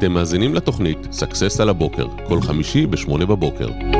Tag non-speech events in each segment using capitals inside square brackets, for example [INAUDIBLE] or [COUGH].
אתם מאזינים לתוכנית Success על הבוקר, כל חמישי ב-8 בבוקר.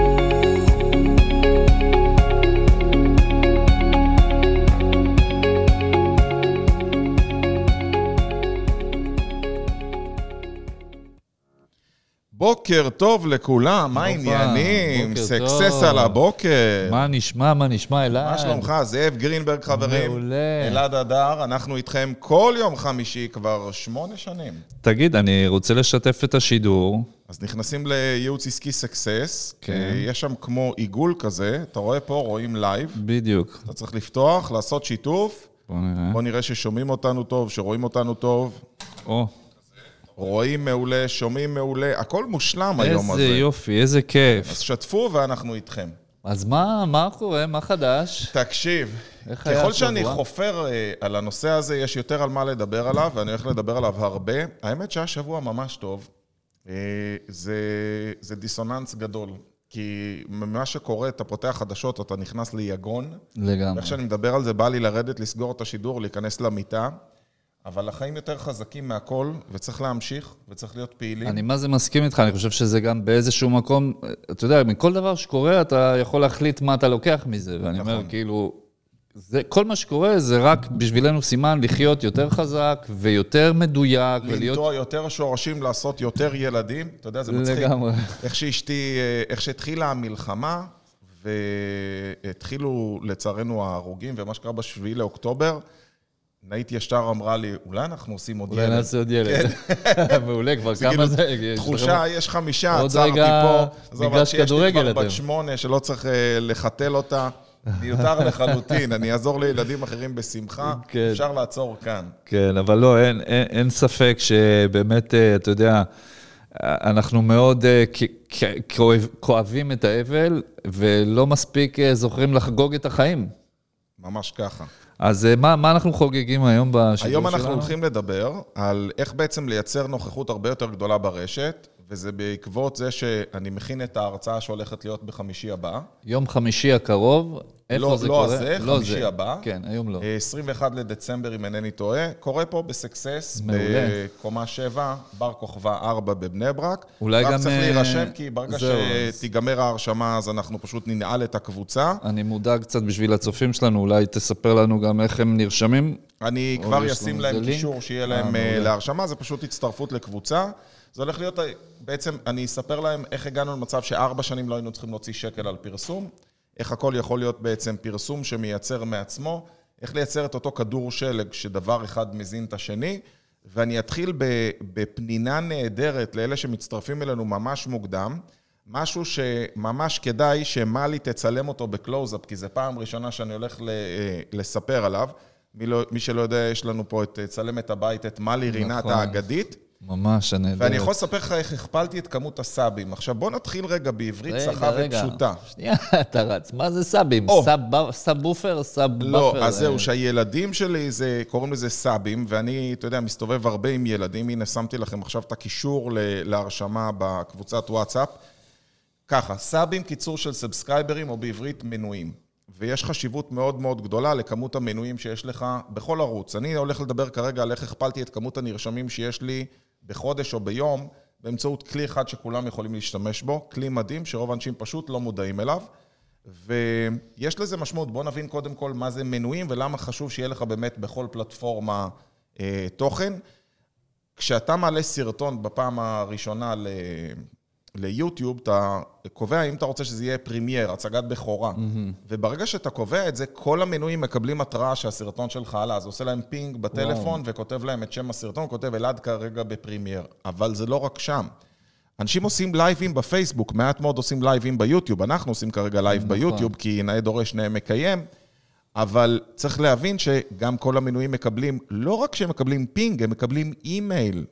בוקר טוב לכולם, מה העניינים? סקסס. על הבוקר. מה נשמע, מה נשמע, אלעד? מה שלומך? זאב גרינברג, חברים. מעולה. אלעד הדר, אנחנו איתכם כל יום חמישי כבר שמונה שנים. תגיד, אני רוצה לשתף את השידור. אז נכנסים לייעוץ עסקי סקסס, כן. אה, יש שם כמו עיגול כזה, אתה רואה פה, רואים לייב, בדיוק. אתה צריך לפתוח, לעשות שיתוף, בוא נראה. בוא נראה ששומעים אותנו טוב, שרואים אותנו טוב, או, רואים מעולה, שומעים מעולה, הכל מושלם היום הזה. איזה יופי, איזה כיף. אז שתפו ואנחנו איתכם. אז מה, מה קורה? מה חדש? תקשיב, איך ככל? שאני חופר אה, על הנושא הזה, יש יותר על מה לדבר עליו, ואני הולך לדבר עליו הרבה. האמת שהיה שבוע ממש טוב. אה, זה, זה דיסוננס גדול. כי ממה שקורה, אתה פותח חדשות, אתה נכנס ליגון. לגמרי. ואיך שאני מדבר על זה, בא לי לרדת, לסגור את השידור, להיכנס למיטה. אבל החיים יותר חזקים מהכל, וצריך להמשיך, וצריך להיות פעילים. אני מה זה מסכים איתך, אני חושב שזה גם באיזשהו מקום, אתה יודע, מכל דבר שקורה, אתה יכול להחליט מה אתה לוקח מזה, ואני אומר, נכון. כאילו, זה, כל מה שקורה זה רק בשבילנו סימן לחיות יותר חזק ויותר מדויק, ולהיות... לנטוע יותר שורשים, לעשות יותר ילדים. אתה יודע, זה מצחיק. לגמרי. איך שאשתי, אה, איך שהתחילה המלחמה, והתחילו לצערנו ההרוגים, ומה שקרה בשביעי לאוקטובר, נאית ישר אמרה לי, אולי אנחנו עושים עוד אולי ילד. נעשה עוד ילד. [LAUGHS] מעולה, כבר כמה כאילו זה... תחושה, יש חמישה, עוד עצרתי רגע פה. מגרש עד שיש לי כדורגל כבר אתם. בת שמונה, שלא צריך אה, לחתל אותה. מיותר [LAUGHS] לחלוטין, אני אעזור לילדים אחרים בשמחה, כן. אפשר לעצור כאן. כן, אבל לא, אין, אין, אין ספק שבאמת, אה, אתה יודע, אנחנו מאוד אה, כואבים את האבל, ולא מספיק זוכרים לחגוג את החיים. ממש ככה. אז אה, מה, מה אנחנו חוגגים היום בשידור שלנו? היום אנחנו הולכים לדבר על איך בעצם לייצר נוכחות הרבה יותר גדולה ברשת, וזה בעקבות זה שאני מכין את ההרצאה שהולכת להיות בחמישי הבא. יום חמישי הקרוב, איפה לא- זה לא קורה? הזה, חמישי הבא. כן, היום לא. אה, 21 לדצמבר, אם אינני טועה, קורה פה בסקסס, מעולה. בקומה 7, בר כוכבא 4 בבני ברק. אולי רק גם, צריך אה, להירשם, כי ברגע זהו, אז- שתיגמר ההרשמה, אז אנחנו פשוט ננעל את הקבוצה. אני מודאג קצת בשביל הצופים שלנו, אולי תספר לנו גם איך הם נרשמים. אני כבר אשים להם קישור? שיהיה אה, להם אה. להרשמה, זה פשוט הצטרפות לקבוצה. זה הולך להיות, בעצם, אני אספר להם איך הגענו למצב שארבע שנים לא היינו צריכים להוציא שקל על פרסום, איך הכל יכול להיות בעצם פרסום שמייצר מעצמו, איך לייצר את אותו כדור שלג שדבר אחד מזין את השני, ואני אתחיל בפנינה נהדרת לאלה שמצטרפים אלינו ממש מוקדם. משהו שממש כדאי שמלי תצלם אותו בקלוז-אפ, כי זו פעם ראשונה שאני הולך לספר עליו. מי, לא, מי שלא יודע, יש לנו פה את צלמת הבית, את מלי רינת נכון. האגדית. ממש, הנהדרת. ואני יכול לספר לך איך הכפלתי את כמות הסאבים. עכשיו בוא נתחיל רגע בעברית צחה. ופשוטה. שנייה, [LAUGHS] אתה רץ. מה זה סאבים? סאב וופר? סאב באפר? לא, אז זהו, שהילדים שלי, זה, קוראים לזה סאבים, ואני, אתה יודע, מסתובב הרבה עם ילדים. הנה, שמתי לכם עכשיו את הקישור להרשמה בקבוצת וואטסאפ. ככה, סאבים, קיצור של סאבסקרייברים, או בעברית מנויים. ויש חשיבות מאוד מאוד גדולה לכמות המנויים שיש לך בכל ערוץ. אני הולך לדבר כרגע על איך הכפלתי את כמות הנרשמים שיש לי בחודש או ביום, באמצעות כלי אחד שכולם יכולים להשתמש בו, כלי מדהים שרוב האנשים פשוט לא מודעים אליו. ויש לזה משמעות, בוא נבין קודם כל מה זה מנויים ולמה חשוב שיהיה לך באמת בכל פלטפורמה אה, תוכן. כשאתה מעלה סרטון בפעם הראשונה. ליוטיוב, אתה קובע אם אתה רוצה שזה יהיה premiere, הצגת בכורה. וברגע שאתה קובע את זה, כל המנויים מקבלים התראה שהסרטון שלך עלה. אז עושה להם פינג בטלפון וכותב להם את שם הסרטון, כותב אלעד כרגע ב premiere. אבל זה לא רק שם. אנשים עושים לייבים בפייסבוק, מעט מאוד עושים לייבים ביוטיוב. אנחנו עושים כרגע לייב נכון. ביוטיוב, כי נאה דורש נאה מקיים. אבל צריך להבין שגם כל המנויים מקבלים, לא רק שהם מקבלים פינג, הם מקבלים אימייל.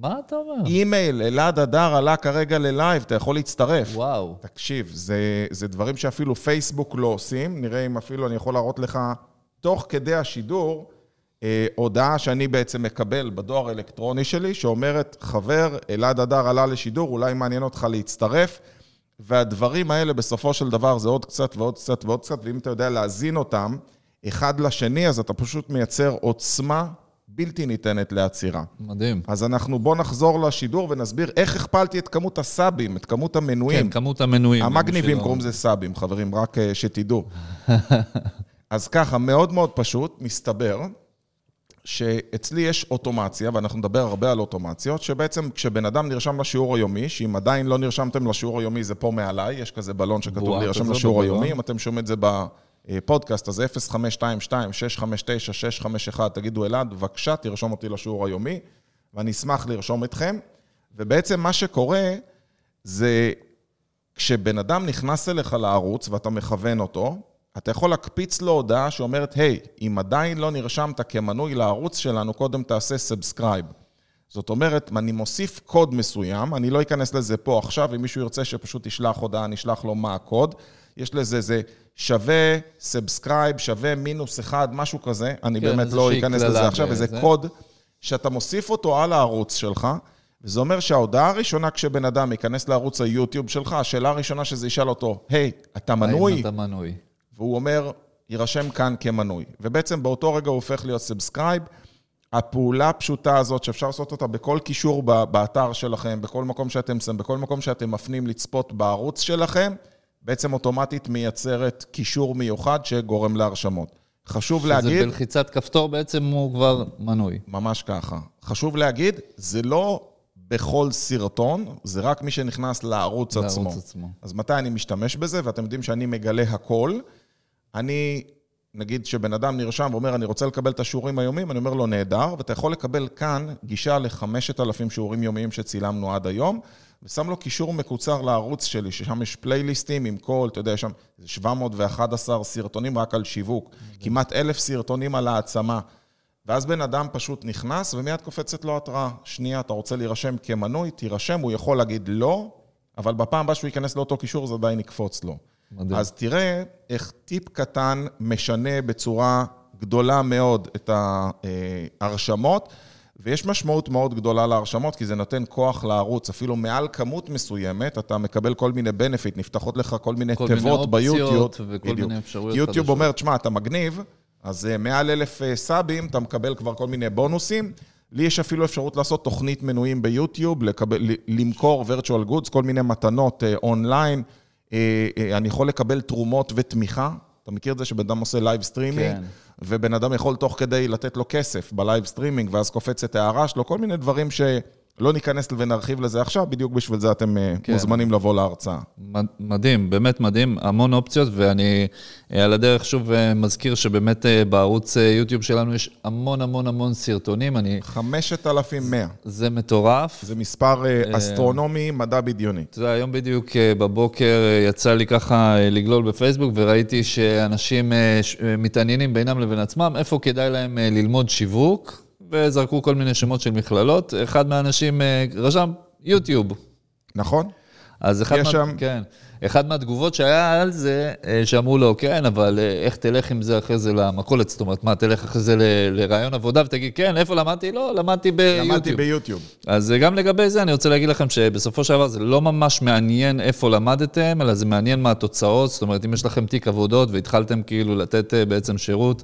מה אתה אומר? אימייל, אלעד הדר עלה כרגע ללייב, אתה יכול להצטרף. וואו. תקשיב, זה, זה דברים שאפילו פייסבוק לא עושים. נראה אם אפילו אני יכול להראות לך, תוך כדי השידור, אה, הודעה שאני בעצם מקבל בדואר האלקטרוני שלי, שאומרת, חבר, אלעד הדר עלה לשידור, אולי מעניין אותך להצטרף. והדברים האלה, בסופו של דבר, זה עוד קצת ועוד קצת ועוד קצת, ואם אתה יודע להזין אותם אחד לשני, אז אתה פשוט מייצר עוצמה בלתי ניתנת לעצירה. מדהים. אז אנחנו, בואו נחזור לשידור ונסביר איך הכפלתי את כמות הסאבים, את כמות המנויים. כן, כמות המנויים. המגניבים שלא- קוראים לזה סאבים, חברים, רק אה, שתדעו. [LAUGHS] אז ככה, מאוד מאוד פשוט, מסתבר שאצלי יש אוטומציה, ואנחנו נדבר הרבה על אוטומציות, שבעצם כשבן אדם נרשם לשיעור היומי, שאם עדיין לא נרשמתם לשיעור היומי, זה פה מעליי, יש כזה בלון שכתוב להירשם לשיעור. היומי, אם אתם שומעים את זה בפודקאסט, אז 0522-659-651, תגידו אלעד, בבקשה, תרשום אותי לשיעור היומי, ואני אשמח לרשום אתכם. ובעצם מה שקורה, זה כשבן אדם נכנס אליך לערוץ ואתה מכוון אותו, אתה יכול להקפיץ לו הודעה שאומרת, היי, אם עדיין לא נרשמת כמנוי לערוץ שלנו, קודם תעשה subscribe. זאת אומרת, אני מוסיף קוד מסוים, אני לא אכנס לזה פה עכשיו, אם מישהו ירצה שפשוט ישלח הודעה, אני אשלח לו מה הקוד. יש לזה, זה שווה subscribe, שווה מינוס אחד, משהו כזה. אני כן, באמת לא אכנס לזה עכשיו, וזה. קוד שאתה מוסיף אותו על הערוץ שלך, וזה אומר שההודעה הראשונה כשבן אדם ייכנס לערוץ היוטיוב שלך, השאלה הראשונה שזה ישאל אותו, היי, אתה מנוי? האם אתה מנוי? והוא אומר, יירשם כאן כמנוי. ובעצם באותו רגע הוא הופך להיות subscribe. הפעולה הפשוטה הזאת, שאפשר לעשות אותה בכל קישור באתר שלכם, בכל מקום שאתם שמים, בכל מקום שאתם מפנים לצפות בערוץ שלכם, בעצם אוטומטית מייצרת קישור מיוחד שגורם להרשמות. חשוב להגיד... זה בלחיצת כפתור בעצם הוא כבר מנוי. ממש ככה. חשוב להגיד, זה לא בכל סרטון, זה רק מי שנכנס לערוץ לערוץ עצמו. עצמו. אז מתי אני משתמש בזה, ואתם יודעים שאני מגלה הכל, אני, נגיד שבן אדם נרשם ואומר, אני רוצה לקבל את השיעורים היומיים, אני אומר לו, נהדר, ואתה יכול לקבל כאן גישה ל-5,000 שיעורים יומיים שצילמנו עד היום, ושם לו קישור מקוצר לערוץ שלי, ששם יש פלייליסטים עם כל, אתה יודע, יש שם 711 סרטונים רק על שיווק, כמעט אלף סרטונים על העצמה. ואז בן אדם פשוט נכנס ומיד קופצת לו התראה. שנייה, אתה רוצה להירשם כמנוי, תירשם, הוא יכול להגיד לא, אבל בפעם הבאה שהוא ייכנס לאותו קישור זה עדיין יקפוץ לו. מדהים. אז תראה איך טיפ קטן משנה בצורה גדולה מאוד את ההרשמות, ויש משמעות מאוד גדולה להרשמות, כי זה נותן כוח לערוץ, אפילו מעל כמות מסוימת, אתה מקבל כל מיני benefit, נפתחות לך כל מיני כל מיני תיבות אופציות ביוטיוב. וכל בדיוק. מיני אפשרויות כי יוטיוב חדשות. אומר, תשמע, אתה מגניב, אז אה, מעל אלף אה, סאבים, אתה מקבל כבר כל מיני בונוסים. לי יש אפילו אפשרות לעשות תוכנית מנויים ביוטיוב, לקבל, למכור virtual goods, כל מיני מתנות אה, אונליין. אה, אה, אני יכול לקבל תרומות ותמיכה. אתה מכיר את זה שבן אדם עושה live streaming? כן. ובן אדם יכול תוך כדי לתת לו כסף ב live streaming, ואז קופצת הערה שלו, כל מיני דברים שלא ניכנס ונרחיב לזה עכשיו, בדיוק בשביל זה אתם אה, כן. מוזמנים לבוא להרצאה. מד- מדהים, באמת מדהים, המון אופציות, ואני אה, על הדרך שוב אה, מזכיר שבאמת בערוץ יוטיוב שלנו יש המון המון המון סרטונים, אני, 5,100. זה מטורף. זה מספר אסטרונומי, מדע בדיוני. אתה יודע, היום בדיוק בבוקר יצא לי ככה לגלול בפייסבוק, וראיתי שאנשים מתעניינים בינם לבין עצמם, איפה כדאי להם ללמוד שיווק, וזרקו כל מיני שמות של מכללות. אחד מהאנשים אה, רשם יוטיוב. נכון? אז אחד, מה, שם- כן, אחד מהתגובות שהיה על זה, אה, שאמרו לו, כן, אבל אה, איך תלך עם זה אחרי זה למכולת? זאת אומרת, מה, תלך אחרי זה ל- לרעיון עבודה ותגיד, כן, איפה למדתי? לא, למדתי ביוטיוב. למדתי ביוטיוב. אז גם לגבי זה, אני רוצה להגיד לכם שבסופו של דבר זה לא ממש מעניין איפה למדתם, אלא זה מעניין מה התוצאות. זאת אומרת, אם יש לכם תיק עבודות והתחלתם כאילו לתת בעצם שירות,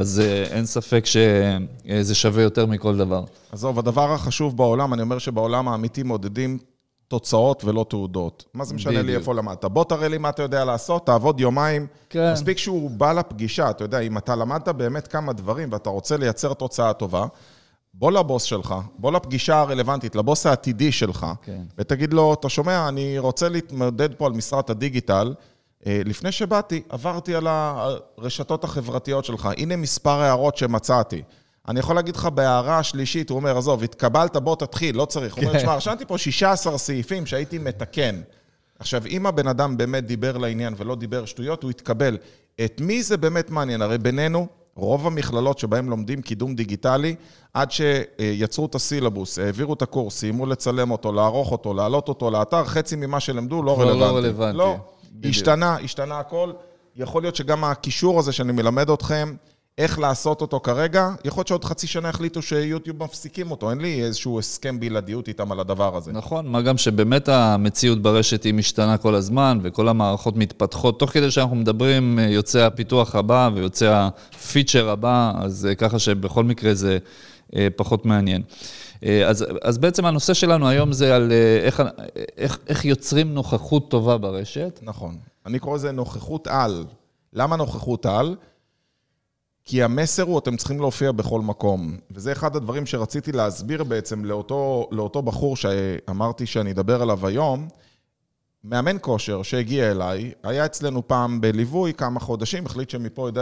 אז אה, אין ספק שזה שווה יותר מכל דבר. עזוב, הדבר החשוב בעולם, אני אומר שבעולם האמיתי מודדים תוצאות ולא תעודות. מה זה משנה לי. איפה למדת? בוא תראה לי מה אתה יודע לעשות, תעבוד יומיים. כן. מספיק שהוא בא לפגישה, אתה יודע, אם אתה למדת באמת כמה דברים ואתה רוצה לייצר תוצאה טובה, בוא לבוס שלך, בוא לפגישה הרלוונטית, לבוס העתידי שלך, כן. ותגיד לו, אתה שומע, אני רוצה להתמודד פה על משרת הדיגיטל. אה, לפני שבאתי, עברתי על הרשתות החברתיות שלך, הנה מספר הערות שמצאתי. אני יכול להגיד לך בהערה השלישית, הוא אומר, עזוב, התקבלת, בוא תתחיל, לא צריך. הוא אומר, תשמע, רשמתי פה 16 סעיפים שהייתי מתקן. עכשיו, אם הבן אדם באמת דיבר לעניין ולא דיבר שטויות, הוא יתקבל. את מי זה באמת מעניין? הרי בינינו, רוב המכללות שבהן לומדים קידום דיגיטלי, עד שיצרו את הסילבוס, העבירו את הקורס, סיימו לצלם אותו, לערוך אותו, להעלות אותו לאתר, חצי ממה שלמדו לא לא רלוונטי. רלוונטי. לא, בדיוק. השתנה, השתנה הכל. יכול להיות שגם הקישור הזה שאני מלמד אתכם, איך לעשות אותו כרגע, יכול להיות שעוד חצי שנה יחליטו שיוטיוב מפסיקים אותו, אין לי איזשהו הסכם בלעדיות איתם על הדבר הזה. נכון, מה גם שבאמת המציאות ברשת היא משתנה כל הזמן, וכל המערכות מתפתחות. תוך כדי שאנחנו מדברים, יוצא הפיתוח הבא ויוצא הפיצ'ר הבא, אז ככה שבכל מקרה זה פחות מעניין. אז, אז בעצם הנושא שלנו היום זה על איך, איך, איך יוצרים נוכחות טובה ברשת. נכון. אני קורא לזה נוכחות על. למה נוכחות על? כי המסר הוא, אתם צריכים להופיע בכל מקום. וזה אחד הדברים שרציתי להסביר בעצם לאותו, לאותו בחור שאמרתי שאני אדבר עליו היום. מאמן כושר שהגיע אליי, היה אצלנו פעם בליווי כמה חודשים, החליט שמפה יודע